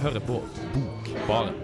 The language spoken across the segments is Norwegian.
hører på Bokbaren.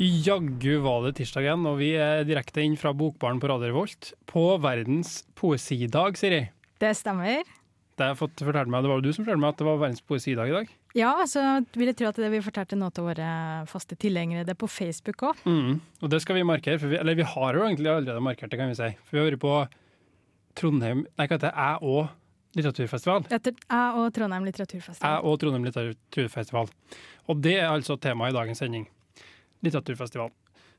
Jaggu var det tirsdag igjen, og vi er direkte inn fra Bokbaren på Radio Revolt på verdens poesidag, Siri. Det stemmer. Det, har fått fortalt meg, det var jo du som fortalte meg at det var verdens poesidag i dag. Ja, så vil jeg tro at det vi fortalte nå til våre faste tilhengere. Det er på Facebook òg. Mm. Og det skal vi markere, for vi, eller vi har jo egentlig allerede markert det, kan vi si. For vi har vært på Trondheim Nei, hva heter det? Jeg og litteraturfestival. Jeg og Trondheim litteraturfestival. Jeg og Trondheim litteraturfestival. Og det er altså temaet i dagens sending. Litteraturfestival.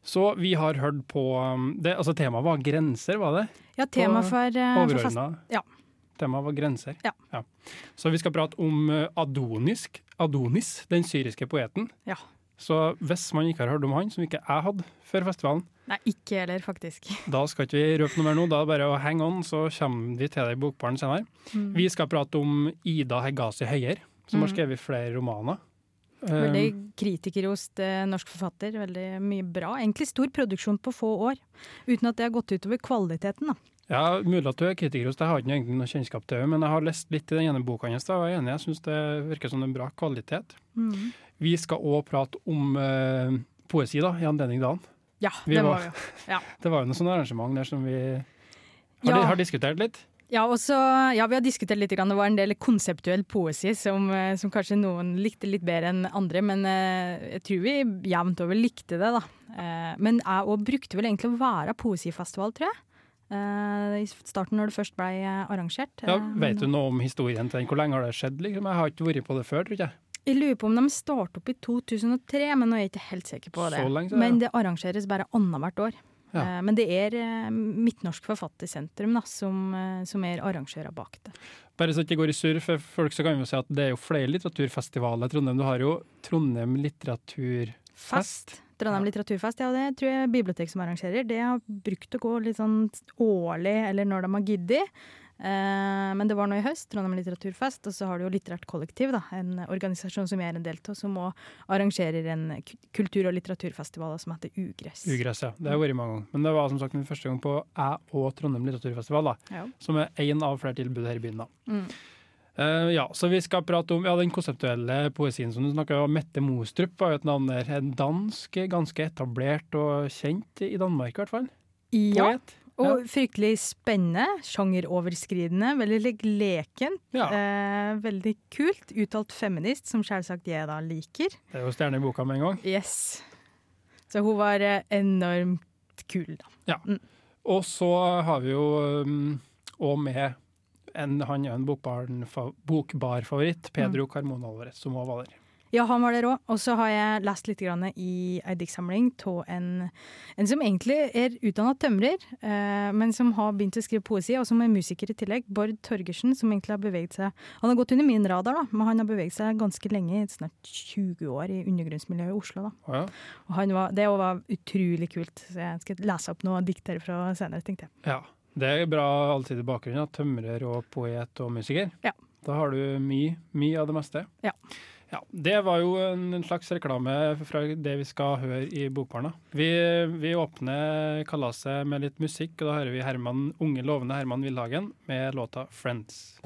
Så vi har hørt på um, det, Altså temaet var grenser, var det? Ja, tema for, uh, for fast, Ja. Temaet var grenser. Ja. ja. Så vi skal prate om uh, Adonisk, Adonis, den syriske poeten. Ja. Så hvis man ikke har hørt om han, som ikke jeg hadde før festivalen, Nei, ikke heller, faktisk. da skal ikke vi røpe noe mer nå. Da er det bare å henge on, så kommer vi til det i Bokbaren senere. Mm. Vi skal prate om Ida Hegazi Høyer, som har Mm. skrevet flere romaner. Veldig Um, kritikerrost eh, norsk forfatter. Veldig mye bra. Egentlig stor produksjon på få år, uten at det har gått utover kvaliteten. da. Ja, Mulig at du er kritiker hos deg, jeg har ikke egentlig noe kjennskap til det, men jeg har lest litt i den ene boka hans. og Jeg er enig, jeg syns det virker som en bra kvalitet. Mm. Vi skal òg prate om eh, poesi, da, i anledning dagen. Ja, Vi det var- var jo. Det var jo noe sånt arrangement der som vi har, Ja. har diskutert litt. Ja, også, ja, vi har diskutert litt. grann. Det var en del konseptuell poesi som, eh, som kanskje noen likte litt bedre enn andre, men eh, jeg tror vi jevnt over likte det, da. Eh, men jeg òg brukte vel egentlig å være poesifestival, tror jeg. Eh, I starten når det først ble eh, arrangert. Ja, Eh, vet du noe om historien til den? Hvor lenge har det skjedd? Liksom? Jeg har ikke vært på det før, tror jeg. Jeg lurer på om de startet opp i 2003, men nå er jeg ikke helt sikker på det. Så lenge ja. men det arrangeres bare annethvert år. Ja. Men det er Midtnorsk Forfattersentrum da, som, som er arrangører bak det. Bare så det ikke går i surr for folk, så kan vi jo si at det er jo flere litteraturfestivaler i Trondheim. Du har jo Trondheim litteraturfest. Fest. Trondheim litteraturfest, ja det tror jeg bibliotek som arrangerer. Det har brukt å gå litt sånn årlig, eller når de har giddet. Eh, men det var nå i høst, Trondheim litteraturfest, og så har du jo Litterært kollektiv, da, en organisasjon som jeg er en del av, som òg arrangerer en kultur- og litteraturfestival som heter Ugress. Ugress, ja. Det har vært mange ganger. Men det var som sagt min første gang på jeg og Trondheim litteraturfestival, da, Ja. som er én av flere tilbud her i byen. da. Mm. Eh, ja, så vi skal prate om ja, den konseptuelle poesien som du snakka om. Mette Mostrup var jo et navn der. En dansk, ganske etablert og kjent i Danmark, i hvert fall. Ja, Poet. og fryktelig spennende, sjangeroverskridende, veldig lekent. Ja. Eh, veldig kult. Uttalt feminist, som selvsagt jeg da liker. Det er jo stjerne i boka med en gang. Yes. Så hun var eh, enormt kul, da. Og så har vi jo òg med en, han er en bokbar favoritt, Pedro Carmona Alvarez, som òg var der. Ja, han var der òg. Og så har jeg lest litt grann i ei diktsamling av en, en som egentlig er utdanna tømrer, eh, men som har begynt å skrive poesi, og som er musiker i tillegg. Bård Torgersen, som egentlig har beveget seg Han har gått under min radar, da, men han har beveget seg ganske lenge, snart 20 år, i undergrunnsmiljøet i Oslo. da. Ja. Og han var, det var utrolig kult, så jeg skal lese opp noen dikt derfra senere, tenkte jeg. ja. Det er bra allsidig bakgrunn. bakgrunnen Tømrer og poet og musiker. Ja. Da har du mye, mye av det meste. Ja. Ja, Det var jo en slags reklame fra det vi skal høre i Bokbarna. Vi, vi åpner kalaset med litt musikk, og da hører vi Herman, unge lovende Herman Villhagen med låta 'Friends'.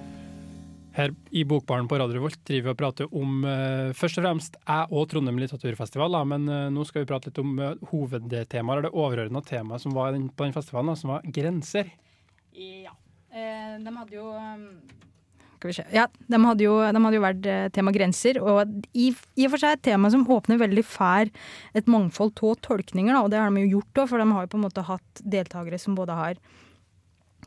Her i Bokbaren på Radio Volt driver vi og prater om uh, først og fremst jeg og Trondheim litteraturfestival, da, men uh, nå skal vi prate litt om uh, hovedtemaet, eller det overordna temaet som var den, på den festivalen, da, som var grenser. Ja. Eh, de hadde jo um, Skal vi se. Ja, de hadde jo, de hadde jo vært eh, tema grenser, og i, i og for seg et tema som åpner veldig fær et mangfold av tolkninger, da, og det har de jo gjort òg, for de har jo på en måte hatt deltakere som både har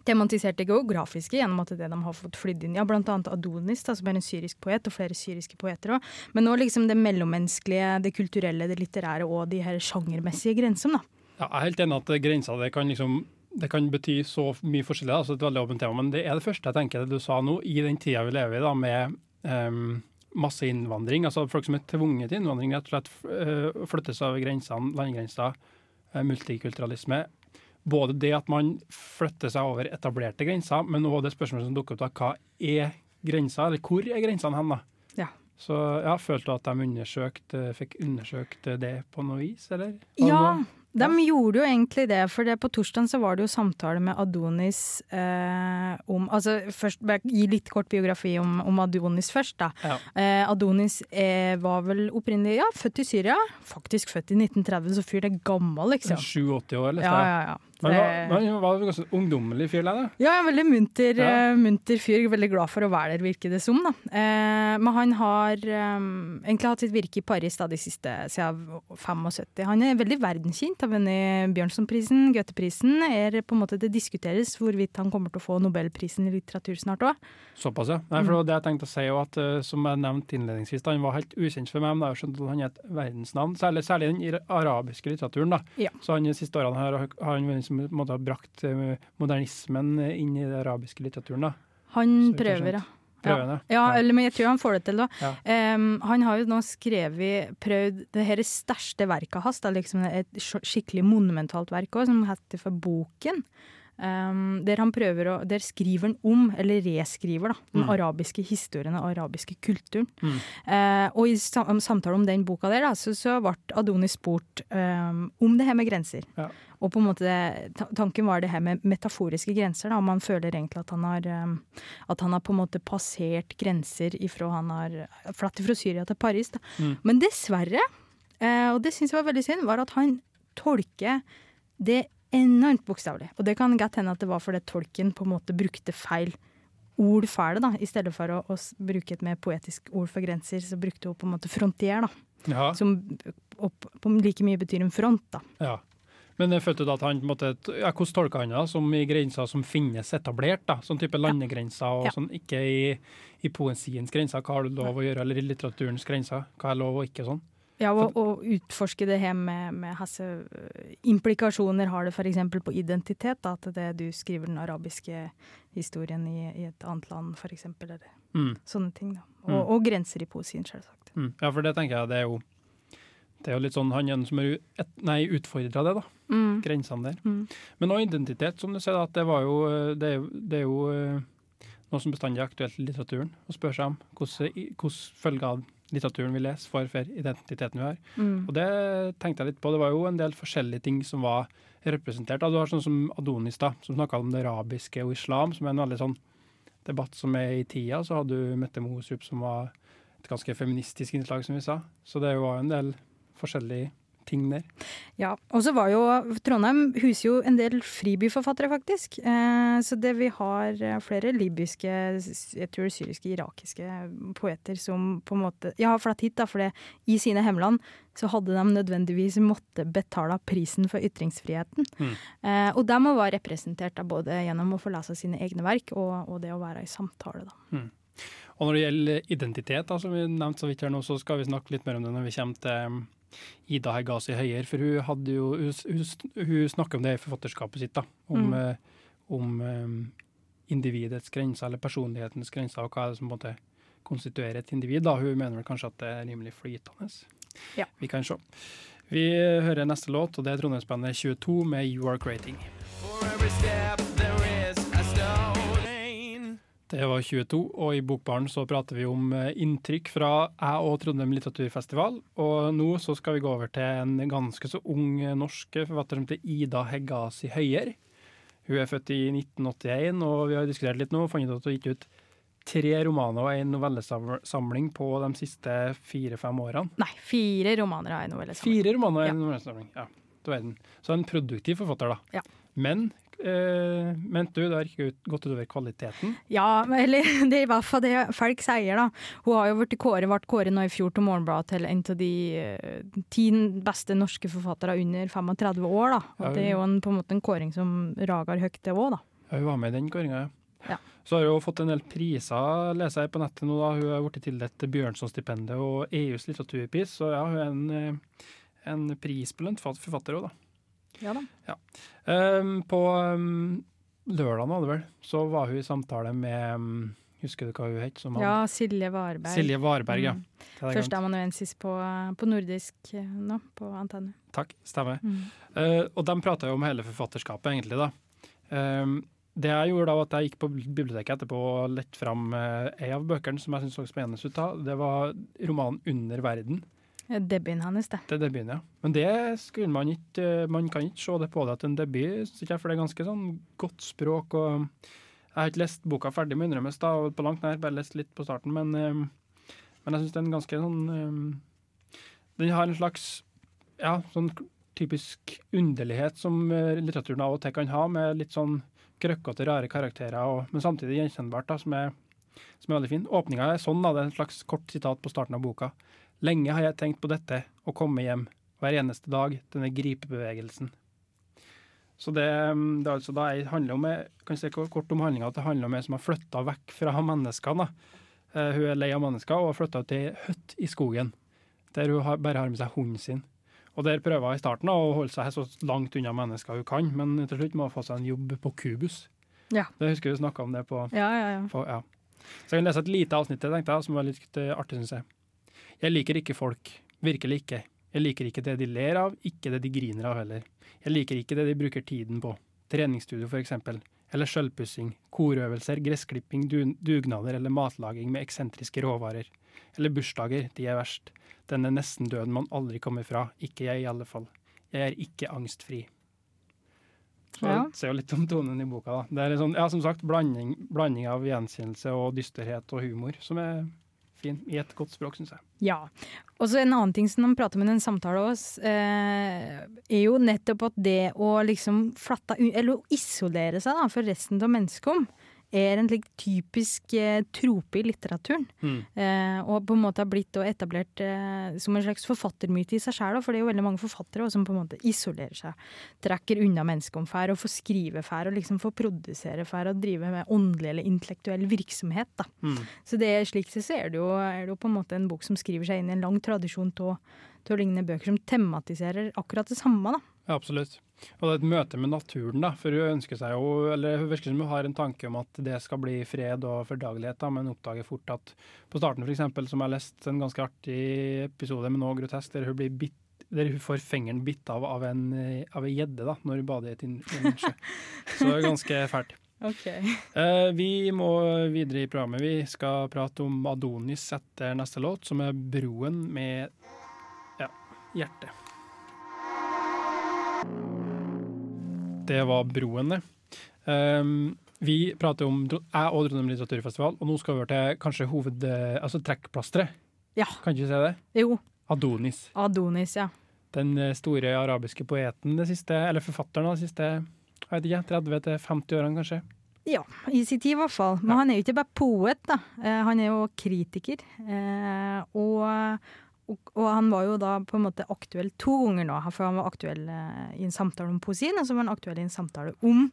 tematisert det geografiske gjennom at det de har fått flydd inn. Ja, blant annet Adonis, da, som er en syrisk poet, og flere syriske poeter òg. Men nå liksom det mellommenneskelige, det kulturelle, det litterære og de her sjangermessige grensene. Ja, jeg er helt enig at grensa det kan liksom det kan bety så mye forskjellig, altså et veldig åpent tema, men det er det første jeg tenker det du sa nå, i den tida vi lever i, da, med um, masseinnvandring, altså folk som er tvunget til innvandring, rett og slett uh, flyttes over grensene, landegrenser, uh, multikulturalisme. Både det at man flytter seg over etablerte grenser, men også det spørsmålet som dukker opp da, hva er grensa, eller hvor er grensene hen da? Ja. Så ja, følte du at de undersøkte, fikk undersøkt det på noe vis, eller? Ja, de gjorde jo egentlig det. For det på torsdag så var det jo samtale med Adonis eh, om Altså først gi litt kort biografi om, om Adonis først, da. Ja. Eh, Adonis eh, var vel opprinnelig ja, født i Syria. Faktisk født i 1930, så fyren er gammel, liksom. 87 år, eller? Ja, ja, ja. Men hva, han var, ganske ungdommelig fyr, da. Ja, en veldig munter, Ja. eh, munter fyr. Veldig glad for å være der, virker det som. Da. Eh, men han har um, egentlig hatt sitt virke i Paris da, de siste siden 75. Han er veldig verdenskjent. Har vunnet Bjørnsonprisen, Goetheprisen. Er på en måte Det diskuteres hvorvidt han kommer til å få Nobelprisen i litteratur snart òg. Såpass, ja. Nei, for det var det jeg tenkte å si, og at, eh, som jeg nevnte innledningsvis, da, han var helt ukjent for meg, men jeg har skjønt at han er et verdensnavn. Særlig, særlig den arabiske litteraturen. da. Ja. Så han de siste årene har, har han liksom, en måte har brakt eh, modernismen inn i den arabiske litteraturen. da. Han Så prøver, ja. Prøvende. Ja, eller, men jeg tror han får det til, da. Ja. Um, han har jo nå skrevet, prøvd det her største verket hans, liksom et skikkelig monumentalt verk også, som heter for Boken. Um, der å, der skriver han om, eller reskriver, da, den Mm. arabiske historien og arabiske kulturen. Mm. Uh, og i sam samtale om den boka der, da, så, så ble Adonis spurt um, om det her med grenser. Ja. Og på en måte, tanken var det her med metaforiske grenser, da, om han føler egentlig at han har at han har på en måte passert grenser ifra han har flatt fra Syria til Paris. Da. Mm. Men dessverre, eh, og det syns jeg var veldig synd, var at han tolker det enormt bokstavelig. Og det kan godt hende at det var fordi tolken på en måte brukte feil ord for da. I stedet for å, å bruke et mer poetisk ord for grenser, så brukte hun på en måte frontier, da. Ja. Som opp, på like mye betyr en front, da. ja. Men jeg følte da at han på en måte, ja, Hvordan tolka han det? Som i grenser som finnes etablert? da, Sånn type landegrenser, og Ja. sånn, ikke i, i poesiens grenser. Hva har du lov å gjøre, eller i litteraturens grenser? Hva er lov og ikke sånn? Ja, og, og utforske det her med, med hvilke øh, implikasjoner har det f.eks. på identitet. Da, at det du skriver den arabiske historien i, i et annet land, f.eks. Eller Mm. sånne ting. Da. Og, Mm. og grenser i poesien, selvsagt. Mm. Ja, for det tenker jeg det er jo det er jo litt sånn han er som er utfordra det, da. Mm. Grensene der. Mm. Men òg identitet, som du sier, at det var jo eh, Det er det er jo eh, noe som bestandig er aktuelt i litteraturen. Å spørre seg om i- følger av litteraturen vi leser, får for identiteten vi har. Mm. Og det tenkte jeg litt på. Det var jo en del forskjellige ting som var representert. Du har sånn som Adonis, da, som snakka om det arabiske og islam, som er en veldig sånn debatt som er i tida. Så hadde du Mette Mosup, som var et ganske feministisk innslag, som vi sa. Så det var jo en del forskjellige ting der. Ja, og så var jo Trondheim huser jo en del fribyforfattere, faktisk. Eh, så det vi har eh, flere libyske, jeg tror syriske, irakiske poeter som på en måte Ja, har flatt hit, da, for det, i sine hjemland så hadde de nødvendigvis måtte betale prisen for ytringsfriheten. Mm. Eh, og de være representert da, både gjennom å få lese sine egne verk og, og det å være i samtale, da. Og når det gjelder identitet, da, som vi nevnte så vidt her nå, så skal vi snakke litt mer om det når vi kommer til Ida Hegazi Høyer. For hun, hadde jo, hun, hun, snakker om det i forfatterskapet sitt, da. Om, Mm. eh, om um, individets grenser, eller personlighetens grenser, og hva er det som på en måte konstituerer et individ. da. Hun mener vel kanskje at det er rimelig flytende. Ja. Vi kan se. Vi hører neste låt, og det er Trondheimsbandet 22 med You Are Creating. For every step Det var 22, og i Bokbaren så prater vi om eh, inntrykk fra jeg og Trondheim litteraturfestival. Og nå så skal vi gå over til en ganske så ung eh, norsk forfatter som heter Ida Heggasi Høyer. Hun er født i 1981, og vi har diskutert litt nå og funnet ut at hun har gitt ut tre romaner og en novellesamling på de siste fire-fem årene. Nei, fire romaner har en novellesamling. Fire romaner og Ja. en novellesamling. Ja, du verden. Så en produktiv forfatter, da. Ja. Men eh, mente du det har ikke gått utover kvaliteten? Ja, eller det er i hvert fall det folk sier, da. Hun har jo vært kåret, ble kåret nå i fjor til Morgenbladet til en av de eh, ti beste norske forfattere under 35 år, da. Og Ja, det er jo en, på en måte en kåring som rager høyt, det òg, da. Ja, hun var med i den kåringa, ja. Ja. Så har hun fått en del priser, leser jeg på nettet nå. da. Hun har blitt tildelt Bjørnson-stipendet og EUs litteraturpris, så ja, hun er en, eh, en prisbelønt forfatter òg, da. Ja da. Um, på um, lørdagen, var det vel, så var hun i samtale med um, Husker du hva hun het? Som Ja, Silje Varberg. Silje Varberg, ja. Mm. Hadde. Førsteamanuensis på, på nordisk eh, nå, på Antenne. Takk, stemmer. Mm. Uh, og de prata jo om hele forfatterskapet, egentlig. da. Um, det jeg gjorde da, var at jeg gikk på biblioteket etterpå og lette fram eh, en av bøkene som jeg syntes så spennende ut. da. Det var romanen 'Under verden'. Debuten hans, det. Det er debuten, ja. Men det skulle man ikke eh, Man kan ikke se det på det at en debut, for det er ganske sånn godt språk. og Jeg har ikke lest boka ferdig, må innrømmes, da, på langt nær, bare lest litt på starten, men, eh, men jeg syns den er ganske sånn eh, Den har en slags ja, sånn typisk underlighet som eh, litteraturen av og til kan ha, med litt sånn krøkkete, rare karakterer, og, men samtidig gjenkjennbart, da, som er, som er veldig fin. Åpninga er sånn, da, det er en slags kort sitat på starten av boka. Lenge har jeg tenkt på dette, å komme hjem hver eneste dag, denne gripebevegelsen. Så det, mm, det er altså da jeg handler om, jeg kan si kort om handlinga, at det handler om en som har flytta vekk fra menneskene. Eh, hun er lei av mennesker og har flytta til ei hytte i skogen, der hun har, bare har med seg hunden sin. Og Der prøver hun i starten å holde seg så langt unna mennesker hun kan, men til slutt må hun få seg en jobb på Kubus. Ja. Det husker du snakka om det på, Ja, ja, ja. på ja. Så jeg kan lese et lite avsnitt til, tenkte jeg, som var litt artig, syns jeg. Jeg liker ikke folk. Virkelig ikke. Jeg liker ikke det de ler av, ikke det de griner av heller. Jeg liker ikke det de bruker tiden på. Treningsstudio, for eksempel. Eller sjølpussing, korøvelser, gressklipping, dugnader eller matlaging med eksentriske råvarer. Eller bursdager, de er verst. Denne nesten døden man aldri kommer fra. Ikke jeg, i alle fall. Jeg er ikke angstfri. Så Ja. Det ser jo litt om tonen i boka. da. Det er sånn, ja, som sagt blanding, blanding av gjenkjennelse og dysterhet og humor, som er fin i et godt språk, syns jeg. Ja. Og så en annen ting som man prater om i den samtalen også, eh, er jo nettopp at det å liksom flatte Eller isolere seg da, for resten av mennesket er en typisk eh, trope i litteraturen. Eh, og på en måte har blitt etablert eh, som en slags forfattermyte i seg sjøl. For det er jo veldig mange forfattere også, som på en måte isolerer seg. Trekker unna menneskeomferd og får skrive fær og liksom får produsere fær og drive med åndelig eller intellektuell virksomhet. da. Mm. Så det, slik sett så er det, jo, er det jo på en måte en bok som skriver seg inn i en lang tradisjon av lignende bøker som tematiserer akkurat det samme. da. Ja, absolutt. Og det er et møte med naturen, da. For hun ønsker seg jo, eller hun virker som hun har en tanke om at det skal bli fred og fordagelighet, da, men oppdager fort at på starten, eksempel, som jeg har lest en ganske artig episode med nå grotesk, der hun blir bitt der hun får fingeren bitt av av en gjedde da, når hun bader i et inn- innsjø. Så det er ganske fælt. Eh, vi må videre i programmet. Vi skal prate om Adonis etter neste låt, som er 'Broen med ja, hjerte'. Det var 'Broen', det. Um, vi prater om jeg og Trondheim litteraturfestival, og nå skal vi over til kanskje hoved... Altså trekkplasteret. Ja. Kan ikke du si det? Jo, Adonis. Adonis, ja. Den eh, store arabiske poeten det siste, eller forfatteren av de siste jeg vet ikke, 30-50 årene, kanskje. Ja, i sin tid i hvert fall. Men Ja. han er jo ikke bare poet, da. Eh, han er jo kritiker. Eh, og, og, og han var jo da på en måte aktuell to ganger nå. For han var aktuell eh, i en samtale om poesien, og så var han aktuell i en samtale om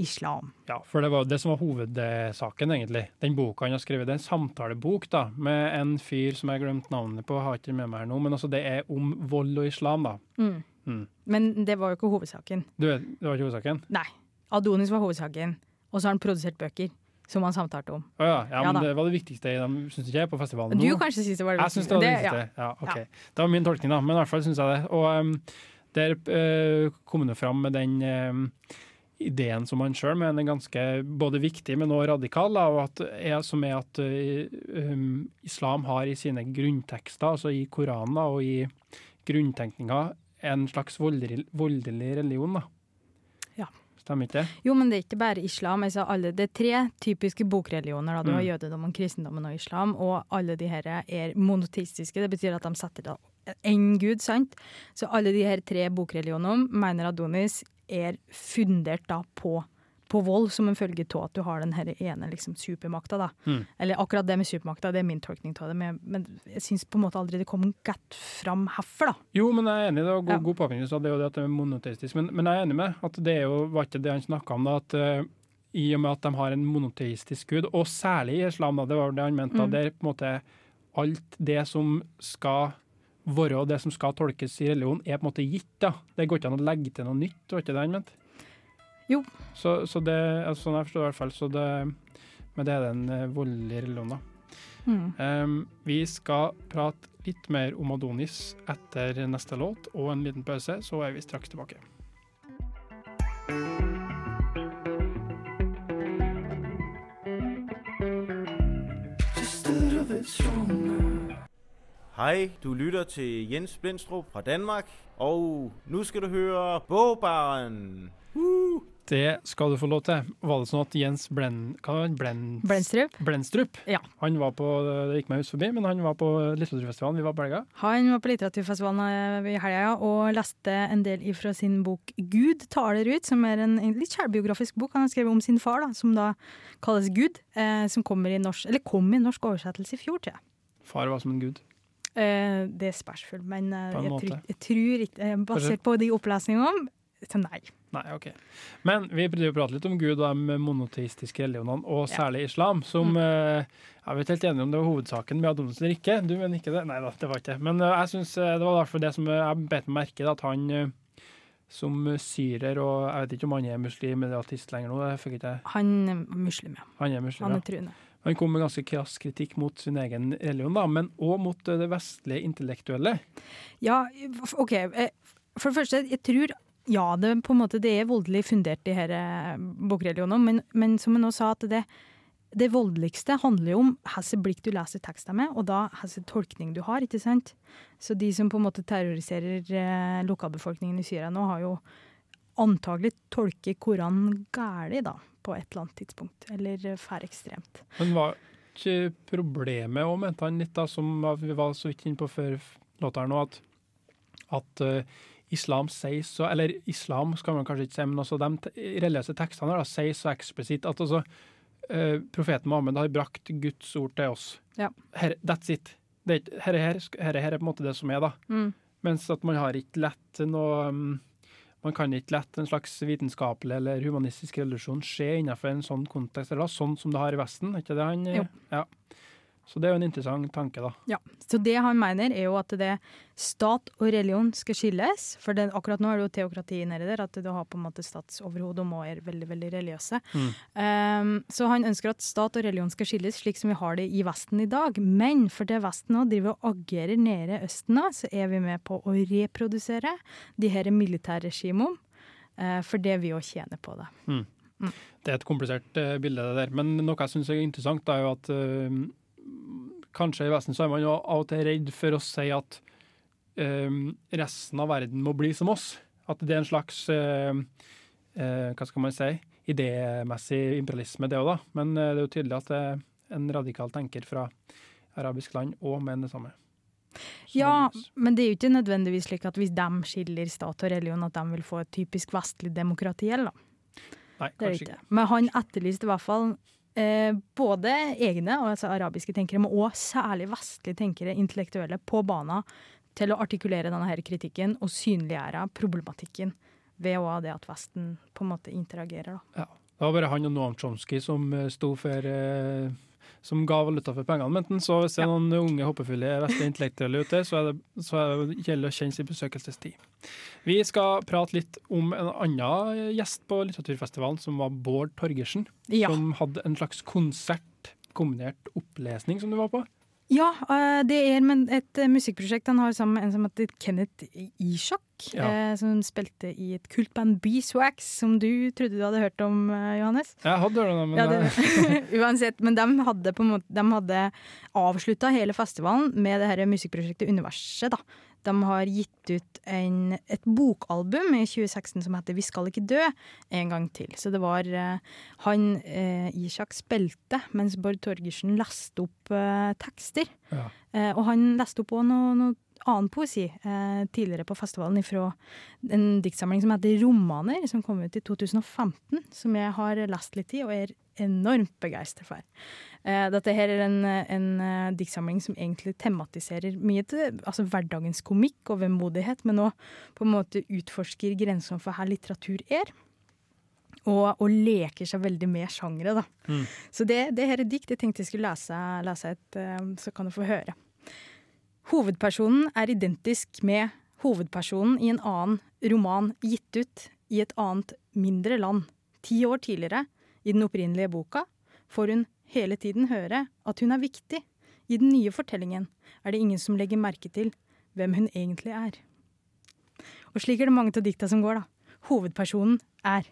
islam. Ja, for det var det som var hovedsaken, egentlig. Den boka han har skrevet, det er en samtalebok da, med en fyr som jeg har glemt navnet på, har ikke med meg her nå, men altså det er om vold og islam, da. Mm. Mm. Men det var jo ikke hovedsaken. Du vet, det var ikke hovedsaken? Nei. Adonis var hovedsaken. Og så har han produsert bøker som han samtalte om. Oh, ja, ja, men ja, det var det viktigste de syns ikke jeg på festivalen Du nå. kanskje syns det var det viktigste. Jeg syns det var det ja. viktigste. Ja. ok. Det var min tolkning, da, men i hvert fall syns jeg det. Og um, der uh, kom det fram med den um, ideen som han sjøl mener er ganske både viktig, men også radikal, da, og at, er, som er at uh, um, islam har i sine grunntekster, altså i Koranen og i grunntenkninga, en slags voldelig, voldelig religion. da. Stemmer ikke det? Jo, men det er ikke bare islam. Altså alle, det er tre typiske bokreligioner. Da. Du har Mm. jødedommen, kristendommen og islam. Og alle de her er monoteistiske. Det betyr at de setter da én gud, sant? Så alle de her tre bokreligionene mener Adonis er fundert da på, på vold, som en følge av at du har den her ene liksom, supermakta. da. Mm. Eller akkurat det med supermakta, det er min tolkning av det. Men, men jeg syns på en måte aldri det kom godt fram herfor, da. Jo, men jeg er enig. Det var god, Ja. god påpekning. så Det er jo det at det er monoteistisk. Men, men jeg er enig med at det er jo, var ikke det han snakka om. da, at uh, I og med at de har en monoteistisk gud, og særlig i islam, da, det var det han mente, da, Mm. det er på en måte alt det som skal være og det som skal tolkes i religion, er på en måte gitt. da. Det går ikke an å legge til noe nytt, var ikke det han mente? Jo. Så, så det, altså, sånn jeg forstår det i hvert fall, så det, men det er den eh, voldelige religionen, da. Mm. Um, vi skal prate litt mer om Adonis etter neste låt og en liten pause, så er vi straks tilbake. Hei, du lytter til Jens Blindstrup fra Danmark, og nå skal du høre Bogbaren. Det skal du få lov til. Var det sånn at Jens Blen, hva det? Blen, Blendstrup. Blendstrup Ja. Han var på, det gikk meg hus forbi, men han var på litteraturfestivalen. Vi var på helga. Han var på litteraturfestivalen eh, i helga ja, og leste en del ifra sin bok 'Gud taler ut', som er en, en litt selvbiografisk bok han har skrevet om sin far, da, som da kalles Gud. Eh, som kommer i norsk, eller kom i norsk oversettelse i fjor, tror jeg. Far var som en gud. Eh, det er spørsmål, men eh, jeg, tror, jeg tror ikke eh, Basert på de opplesningene, så nei. Nei, ok. Men vi prøvde å prate litt om Gud og de monoteistiske religionene, og Ja. særlig islam, som eh, Jeg vet helt enig om det var hovedsaken med Adonis eller ikke. Du mener ikke det? Nei da, det var ikke det. Men eh, jeg synes eh, det var derfor det som jeg bet meg merke at han som syrer, og jeg vet ikke om han er muslim eller artist lenger nå, det fikk ikke jeg. Han er muslim, ja. Han er muslim, Han er truende. Han kom med ganske krass kritikk mot sin egen religion, da, men òg mot det vestlige intellektuelle. Ja, OK. For det første, jeg tror ja, det, måte, det er voldelig fundert, de her eh, bokreligionene, men, men som jeg nå sa, at det, det voldeligste handler jo om hvilket blikk du leser tekstene med, og da hvilken tolkning du har, ikke sant? Så de som på en måte terroriserer eh, lokalbefolkningen i Syria nå, har jo antagelig tolket Koranen gærlig, da, på et eller annet tidspunkt. Eller eh, fær ekstremt. Men var ikke problemet òg, mente han litt, da, som vi var så vidt inne på før låta her nå, at, at eh, islam sier så Eller islam skal man kanskje ikke si, men også de religiøse tekstene da, sier så eksplisitt at altså uh, profeten Mohammed har brakt Guds ord til oss. Ja. Her, that's it. Det ikke, her, her, her, er på en måte det som er, da. Mm. Mens at man har ikke lett noe um, Man kan ikke lett en slags vitenskapelig eller humanistisk revolusjon skje innenfor en sånn kontekst, eller da, sånn som det har i Vesten. ikke det han Jo. Ja. Så det er jo en interessant tanke, da. Ja, så det han mener er jo at det stat og religion skal skilles. For det, akkurat nå er det jo teokrati nedi der, at du har på en måte statsoverhode og må er veldig veldig religiøse. Mm. Um, så han ønsker at stat og religion skal skilles slik som vi har det i Vesten i dag. Men for det Vesten nå driver og agerer nede i Østen nå, så er vi med på å reprodusere de her militærregimene. Uh, for det vi òg tjener på det. Det er et komplisert uh, bilde, det der. Men noe jeg syns er interessant, er jo at eh, kanskje i Vesten så er man jo av og til redd for å si at um, resten av verden må bli som oss. At det er en slags uh, uh, Hva skal man si? Idémessig imperialisme, det òg, da. Men eh, det er jo tydelig at det er en radikal tenker fra arabisk land òg mener det samme. Så Ja, men det er jo ikke nødvendigvis slik at hvis de skiller stat og religion, at de vil få et typisk vestlig demokrati. eller. Nei, kanskje ikke. Men han etterlyste i hvert fall eh, både egne, altså arabiske tenkere, men òg særlig vestlige tenkere, intellektuelle, på bana til å artikulere denne her kritikken og synliggjøre problematikken ved òg det at Vesten på en måte interagerer. Da. Det var bare han og Noam Chomsky som eh, sto for eh, som ga valuta for pengene. Men så hvis det er noen unge, håpefulle vestlige intellektuelle ute, så er det, så er det gjelder å kjenne sin besøkelsestid. Vi skal prate litt om en annen gjest på litteraturfestivalen, som var Bård Torgersen. Ja, Som hadde en slags konsert, kombinert opplesning, som du var på. ja eh, det er et musikkprosjekt han har sammen med en som heter Kenneth Ishak, Ja. eh, som spilte i et kultband Beeswax, som du trodde du hadde hørt om, eh, Johannes. Jeg hadde hørt om men Ja, det, uansett, men de hadde, på en måte, de hadde avslutta hele festivalen med det her musikkprosjektet Universet. da. De har gitt ut en, et bokalbum i 2016 som heter Vi skal ikke dø, en gang til. Så det var eh, han eh, Ishak spilte, mens Bård Torgersen leste opp eh, tekster. ja. Eh, og han leste opp òg noe, noe annen poesi eh, tidligere på festivalen fra en diktsamling som heter Romaner, som kom ut i 2015, som jeg har lest litt i og er enormt begeistret for. Eh, dette her er en, en eh, diktsamling som egentlig tematiserer mye til altså hverdagens komikk og vemodighet, men òg på en måte utforsker grensene for hva litteratur er. Og, og leker seg veldig med sjangre. da. Mm. Så det, det her er dikt jeg tenkte jeg skulle lese, lese et, eh, så kan du få høre. Hovedpersonen er identisk med hovedpersonen i en annen roman gitt ut i et annet, mindre land. Ti år tidligere, i den opprinnelige boka, får hun hele tiden høre at hun er viktig. I den nye fortellingen er det ingen som legger merke til hvem hun egentlig er. Og slik er det mange av dikta som går, da. Hovedpersonen er.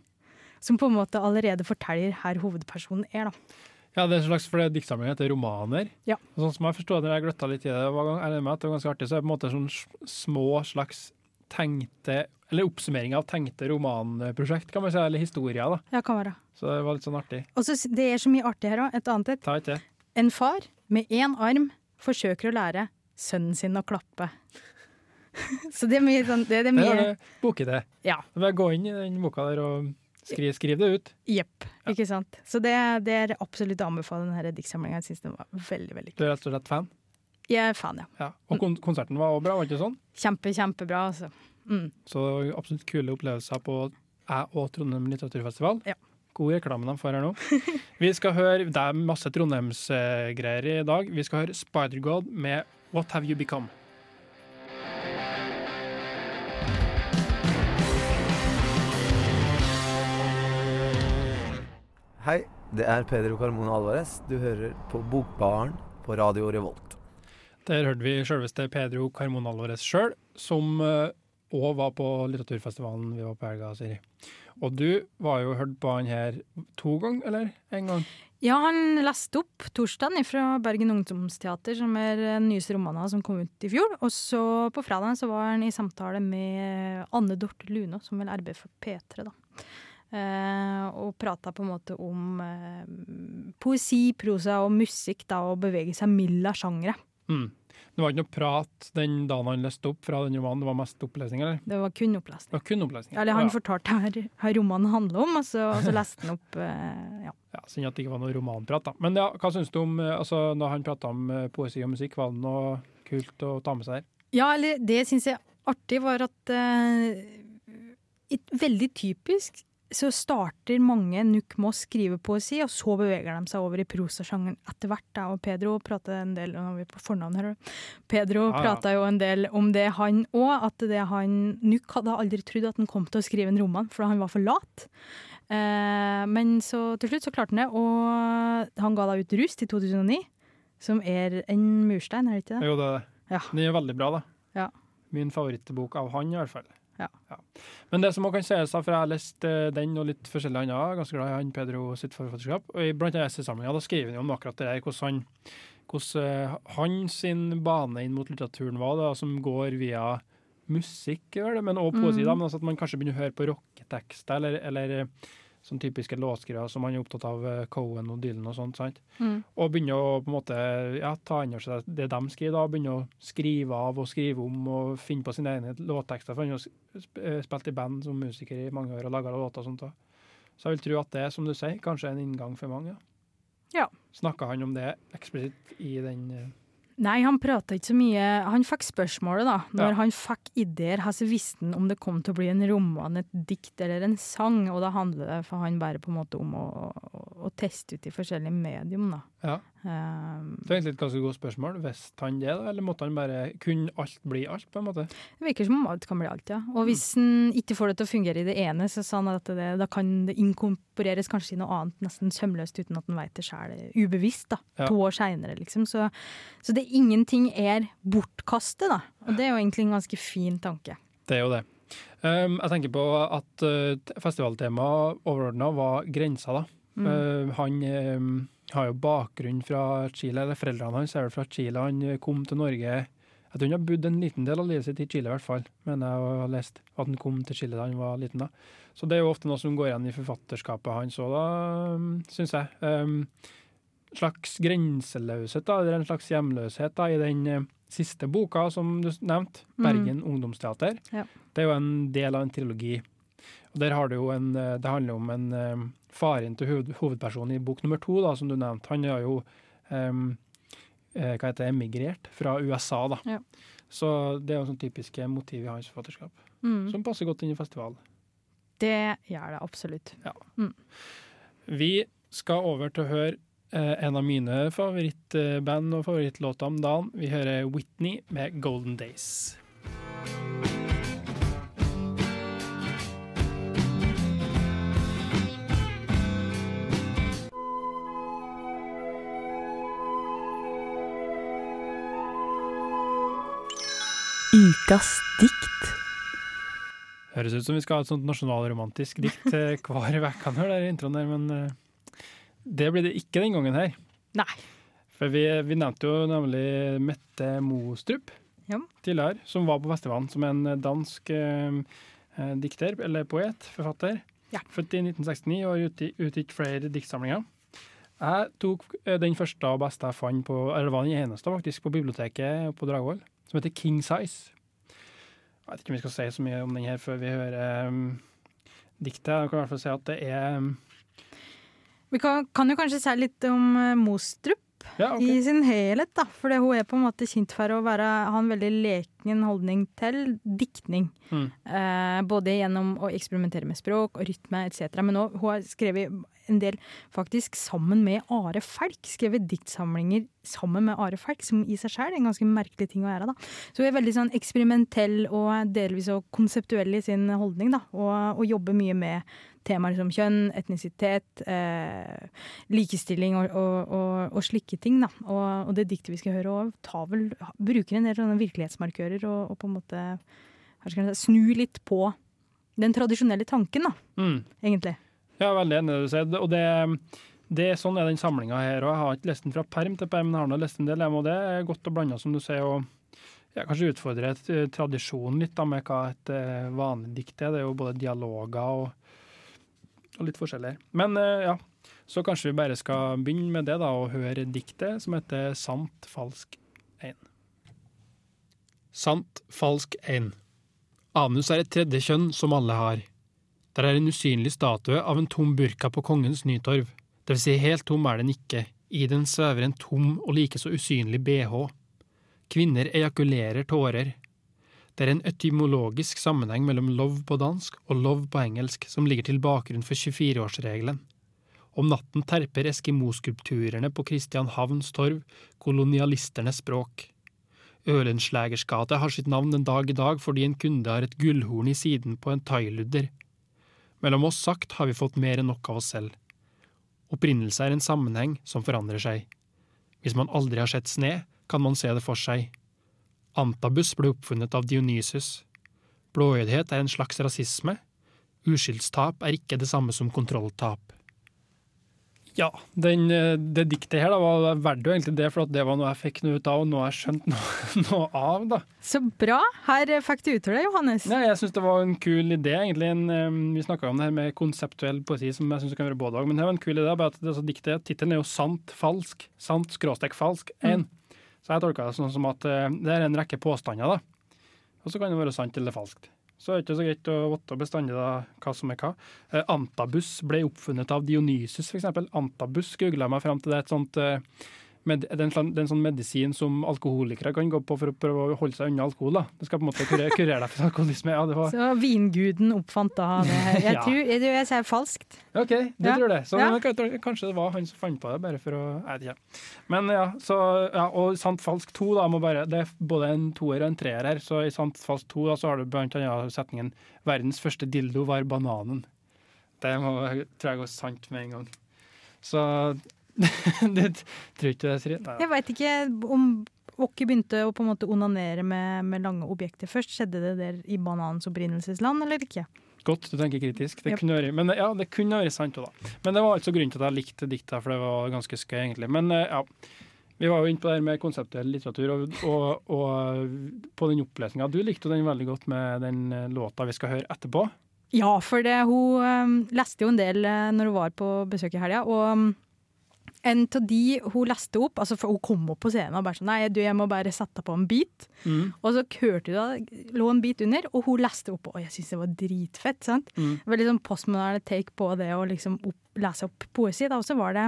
Som på en måte allerede forteller her hovedpersonen er, da. Ja, det er en slags, for er diktsamlingen heter romaner. Ja. Og sånn som jeg forstod når jeg gløtta litt i det, var, det var ganske artig, så er det på en måte sånn små slags tenkte, eller oppsummering av tenkte romanprosjekt, kan man si, eller historier da. Ja, kan være. Så det var litt sånn artig. Og så det er så mye artig her òg. Et annet et. Ta ikke det. En far med én arm forsøker å lære sønnen sin å klappe. så det er mye sånn Det, det er Det mye er det bokidé. Ja. Gå inn i den boka der og skriv, skriv det ut. Jepp. Ikke sant. Så det, det er absolutt å anbefale denne diktsamlinga. Jeg syns den var veldig, veldig Du er rett og slett fan. Jeg er fan, ja. Ja. Og kon konserten var også bra, var det ikke sånn? Kjempe, kjempebra, altså. Mm. Så absolutt kule opplevelser på jeg og Trondheim litteraturfestival. Ja. God reklame de får her nå. Vi skal høre, Det er masse Trondheimsgreier i dag. Vi skal høre Spider-God med What Have You Become. Hei, det er Pedro Carmona Alvarez. Du hører på Bokbaren på Radio Revolt. Der hørte vi selveste Pedro Carmona Alvarez sjøl, som òg var på litteraturfestivalen vi var på helga, Siri. Og du var jo hørt på han her to ganger, eller én gang? Ja, han leste opp torsdagen fra Bergen Ungdomsteater, som er den nyeste romanen som kom ut i fjor. Og så på fredagen så var han i samtale med Anne Dorthe Luno, som vel arbeider for P3, da. Eh, og prata på en måte om eh, poesi, prosa og musikk, da, og bevege seg milda sjangre. Mm. Det var ikke noe prat den dagen han leste opp fra den romanen, det var mest opplesning, eller? Det var kun opplesning. Det var kun opplesning. Eller han ja. fortalte her, her romanen handler om, og så, og så leste han opp eh, ja. Ja, Synd at det ikke var noe romanprat, da. Men ja, hva syns du om altså, når han prata om poesi og musikk, var det noe kult å ta med seg der? Ja, eller det syns jeg artig, var at uh, et, Veldig typisk så starter mange Nukk med å skrive poesi, og så beveger de seg over i prosasjangeren etter hvert. Da. Og Pedro prata en del nå er vi på fornavn her, Pedro ah, ja. prata jo en del om det, han òg. At det han Nuk hadde aldri trodd at han kom til å skrive en roman, for han var for lat. Eh, men så til slutt så klarte han det, og han ga da ut Rust i 2009, som er en murstein, er det ikke det? Jo, det er det. Ja. Den er veldig bra, da. Ja. Min favorittbok av han, i hvert fall. Ja. Men det som også kan sies, for jeg har lest eh, den og litt forskjellig annet, ganske glad i han Pedro sitt forfatterskap. Og i blant annet essaysamlinga da skriver han om akkurat det der, hvordan han hvordan eh, hans sin bane inn mot litteraturen var, da, som går via musikk, men også poesi. Mm. men altså at man kanskje begynner å høre på rocketekster, eller, eller sånn typiske låtskrivere som han er opptatt av, eh, Cohen og Dylan og sånt. sant? Mm. Og begynne å på en måte ja, ta inn over seg det de skriver, da, begynne å skrive av og skrive om og finne på sine egne låttekster. For han har eh, spilt i band som musiker i mange år og laga låter og sånt. da. Så jeg vil tro at det som du sier, kanskje er en inngang for mange. Ja. Snakka han om det eksplisitt i den eh, Nei, han prata ikke så mye. Han fikk spørsmålet, da. Når Ja. han fikk ideer, så visste han om det kom til å bli en roman, et dikt eller en sang. Og da handler det for han bare på en måte om å, å, å teste ut i forskjellige medium, da. Ja. Um, Det er egentlig et ganske godt spørsmål. Visste han det, da, eller måtte han bare Kunne alt bli alt, på en måte? det virker som om alt kan bli alt, ja. Og hvis han ikke får det til å fungere i det ene, så sa han at det, da kan det inkorporeres kanskje i noe annet nesten sømløst uten at han veit det sjøl, ubevisst, da. Ja. To år seinere, liksom. Så, så det ingenting er bortkastet, da. Og det er jo egentlig en ganske fin tanke. Det er jo det. Um, jeg tenker på at uh, festivaltemaet overordna var grensa, da. Mm. Uh, han um, har jo bakgrunn fra Chile, eller foreldrene hans er vel fra Chile. Han kom til Norge Jeg tror han har bodd en liten del av livet sitt i Chile, i hvert fall. Men jeg har lest at han kom til Chile da han var liten. da. Så det er jo ofte noe som går igjen i forfatterskapet hans òg, da, syns jeg. Um, slags grenseløshet, da, eller en slags hjemløshet, da, i den eh, siste boka som du nevnte, Mm. 'Bergen ungdomsteater'. Ja. Det er jo en del av en trilogi. Og der har Det jo en, eh, det handler om en eh, faren til hoved, hovedpersonen i bok nummer to, da, som du nevnte. Han har jo eh, hva heter det, emigrert fra USA, da. Ja. Så det er jo sånn typiske motiv i hans forfatterskap, Mm. som passer godt inn i festival. Det gjør det absolutt. Vi skal over til å høre eh, en av mine favorittband og favorittlåter om dagen. Vi hører Whitney med 'Golden Days'. Ukas dikt. Høres ut som vi skal ha et sånt nasjonalromantisk dikt eh, hver uke der i introen der, men eh, Det blir det ikke den gangen her. Nei. For vi, vi nevnte jo nemlig Mette Mostrup Ja. tidligere, som var på festivalen som en dansk eh, eh, dikter, eller poet, forfatter. Ja. Født i 1969 og utgi- utgitt flere diktsamlinger. Jeg tok den første og beste jeg fant på, eller var den eneste faktisk, på biblioteket på Dragvoll, som heter King Size. Jeg vet ikke om vi skal si så mye om den her før vi hører um, diktet. Jeg kan i hvert fall si at det er um, Vi kan, kan jo kanskje si litt om uh, Mostrup Ja, okay. i sin helhet, da. For hun er på en måte kjent for å være, ha en veldig leken holdning til diktning. Mm. Eh, både gjennom å eksperimentere med språk og rytme etc. Men også, hun har skrevet en del faktisk sammen med Are Falk. Skrevet diktsamlinger sammen med Are Falk, som i seg selv er en ganske merkelig ting å gjøre. da. Så hun er veldig sånn eksperimentell og delvis og konseptuell i sin holdning. da, Og, og jobber mye med temaer som kjønn, etnisitet, eh, likestilling og, og, og, og slike ting. Da. Og, og det diktet vi skal høre, vel, bruker en del sånne virkelighetsmarkører og, på en måte si, snu litt på den tradisjonelle tanken, da, Mm. egentlig. Ja, veldig enig i det du sier. Og det, det, sånn er den samlinga her. Og jeg har ikke lest den fra perm til perm, men jeg har nå lest en del, og det er godt å blande, som du sier. og ja, Kanskje utfordre tradisjonen litt da, med hva et eh, vanlig dikt er. Det er jo både dialoger og, og litt forskjellig. Men eh, ja, så kanskje vi bare skal begynne med det da, og høre diktet som heter Sant, falsk, ein. Sant, falsk, ein. Anus er et tredje kjønn som alle har. Der er en usynlig statue av en tom burka på Kongens Nytorv. Det vil si, helt tom er den ikke. I den svever en tom og likeså usynlig bh. Kvinner ejakulerer tårer. Det er en etymologisk sammenheng mellom love på dansk og love på engelsk som ligger til bakgrunn for 24-årsregelen. Om natten terper eskimoskulpturene på Kristianhavns torv kolonialisternes språk. Ølenslegers gate har sitt navn den dag i dag fordi en kunde har et gullhorn i siden på en thailudder. Mellom oss sagt har vi fått mer enn nok av oss selv. Opprinnelse er en sammenheng som forandrer seg. Hvis man aldri har sett sne, kan man se det for seg. Antabus ble oppfunnet av Dionysus. Blåøydhet er en slags rasisme. Uskyldstap er ikke det samme som kontrolltap. Ja, den, eh, det diktet her da, var verdt jo egentlig det, for at det var noe jeg fikk noe ut av, og noe jeg skjønte noe, noe av. da. Så bra! Her eh, fikk du uttale deg, Johannes. Nei, jeg syns det var en kul idé, egentlig. En, vi snakka om det her med konseptuell poesi, som jeg syns kan være både òg, men det var en kul idé. bare at det, altså, diktet, Tittelen er jo 'Sant falsk'. Sant skråstek falsk. Én. Så jeg tolka det sånn som at eh, det er en rekke påstander, da. Og så kan det være sant eller falskt. Så er det ikke så greit å vite bestandig hva som er hva. Eh, antabus ble oppfunnet av Dionysus, f.eks. Antabus googla meg fram til. Det et sånt eh, med, det, er en, sånn- det er en sånn medisin som alkoholikere kan gå på for å prøve å holde seg unna alkohol. da. Det skal på en måte kurere, kurere deg for alkoholisme. Ja, det var, Så vinguden oppfant da det her. Jeg tror jeg, jeg sier falskt. OK, du Ja. tror det. Så Ja. kanskje det var han som fant på det, bare for å Jeg vet ikke. Men ja, så, ja, og Sant falsk 2, da, må bare, det er både en toer og en treer her. Så i Sant falsk 2 da, så har du blant annet setningen 'Verdens første dildo var bananen'. Det må, tror jeg går sant med en gang. Så det tror ikke det, Siri. Jeg veit ikke om Åkke begynte å på en måte onanere med, med lange objekter først. Skjedde det der i bananens opprinnelsesland, eller ikke? Godt, du tenker kritisk. Det Yep. kunne vært, men ja, det kunne vært sant òg, da. Men det var altså grunnen til at jeg likte dikta, for det var ganske skøy, egentlig. Men eh, ja. Vi var jo inne på det her med konseptuell litteratur, og, og, og på den opplesninga. Du likte den veldig godt med den eh, låta vi skal høre etterpå. Ja, for det, hun um, leste jo en del uh, når hun var på besøk i helga. Og øhm, en av de hun leste opp altså for Hun kom opp på scenen og bare sånn Nei, du, jeg må bare sette på en bit. Mm. Og så hørte du da lå en bit under, og hun leste opp. Og jeg syns det var dritfett. sant? Mm. Veldig sånn postmoderne take på det å liksom opp, lese opp poesi. Da. Og så var det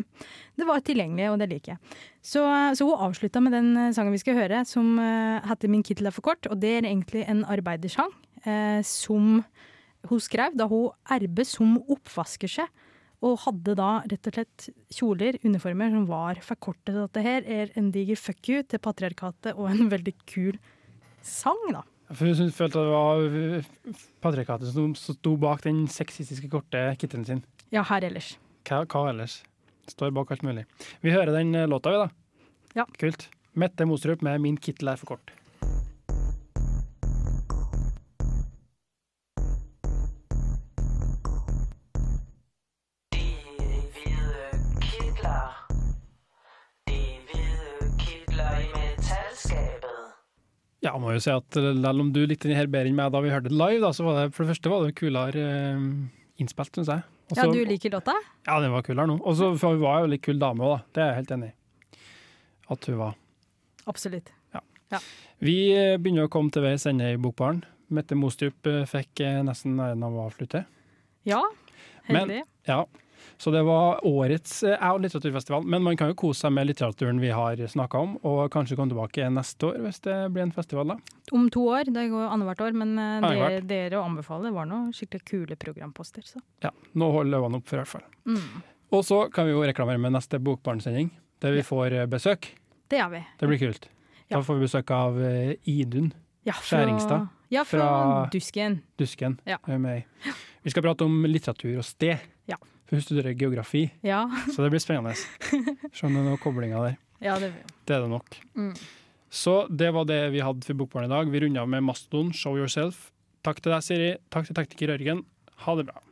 det var tilgjengelig, og det liker jeg. Så, så hun avslutta med den eh, sangen vi skal høre, som uh, heter 'Min kittel er for kort'. Og det er egentlig en arbeidersang uh, som hun skrev da hun erbe som oppvaskerske. Og hadde da rett og slett kjoler, uniformer, som var forkortet til dette her er en diger fuck you til patriarkatet, og en veldig kul sang, da. For hun følte at det var patriarkatet som som sto bak den sexistiske korte kitten sin. Ja, her ellers. Hva, hva ellers? Står bak alt mulig. Vi hører den eh, låta, vi, da. Ja. Kult. Mette Mostrup med 'Min kittel er for kort'. Ja, må jo si at eh, selv om du likte den her bedre enn meg da vi hørte det live, da, så var det for det første var det kulere eh, innspilt, syns jeg. Også, Ja, du liker låta? Ja, den var kulere nå. Og så var hun var jo litt kul dame òg, da. Det er jeg helt enig i. At hun var. Absolutt. Vi eh, begynner å komme til veis ende i Bokbaren. Mette Mostrup eh, fikk nesten æren av å avslutte. Ja, Men- heldig. Ja, så det var årets eh, litteraturfestival. Men man kan jo kose seg med litteraturen vi har snakka om, og kanskje komme tilbake neste år hvis det blir en festival, da. Om to år, det går annethvert år, men eh, det dere anbefaler, anbefale var noen skikkelig kule programposter. Så. Ja, nå holder øynene opp for i hvert fall. Mm. Og så kan vi jo reklamere med neste Bokbarnsending, der vi får eh, besøk. Det gjør vi. Det blir kult. Ja. Da får vi besøk av eh, Idun Ja, fra- Skjæringstad. Ja, fra, Fra- Dusken. Dusken. Ja. Vi skal prate om litteratur og sted. Ja. For hun studerer geografi, Ja, så det blir spennende. Skjønner du koblinger der. ja det Det er det nok. Mm. Så det var det vi hadde for Bokbarn i dag. Vi runda med Mastodon, Show Yourself. Takk til deg, Siri. Takk til tekniker Ørgen. Ha det bra.